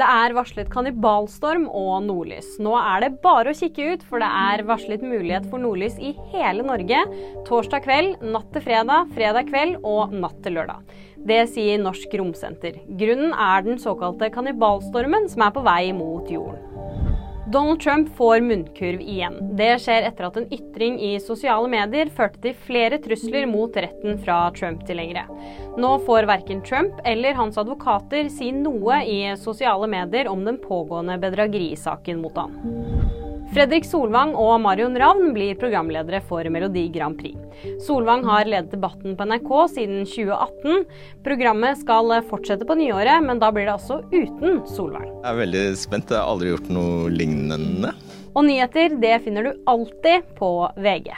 Det er varslet kannibalstorm og nordlys. Nå er det bare å kikke ut, for det er varslet mulighet for nordlys i hele Norge torsdag kveld, natt til fredag, fredag kveld og natt til lørdag. Det sier Norsk Romsenter. Grunnen er den såkalte kannibalstormen som er på vei mot jorden. Donald Trump får munnkurv igjen. Det skjer etter at en ytring i sosiale medier førte til flere trusler mot retten fra Trump-tilhengere. Nå får verken Trump eller hans advokater si noe i sosiale medier om den pågående bedragerisaken mot han. Fredrik Solvang og Marion Ravn blir programledere for Melodi Grand Prix. Solvang har ledet debatten på NRK siden 2018. Programmet skal fortsette på nyåret, men da blir det altså uten Solvang. Jeg er veldig spent. Jeg har aldri gjort noe lignende. Og nyheter det finner du alltid på VG.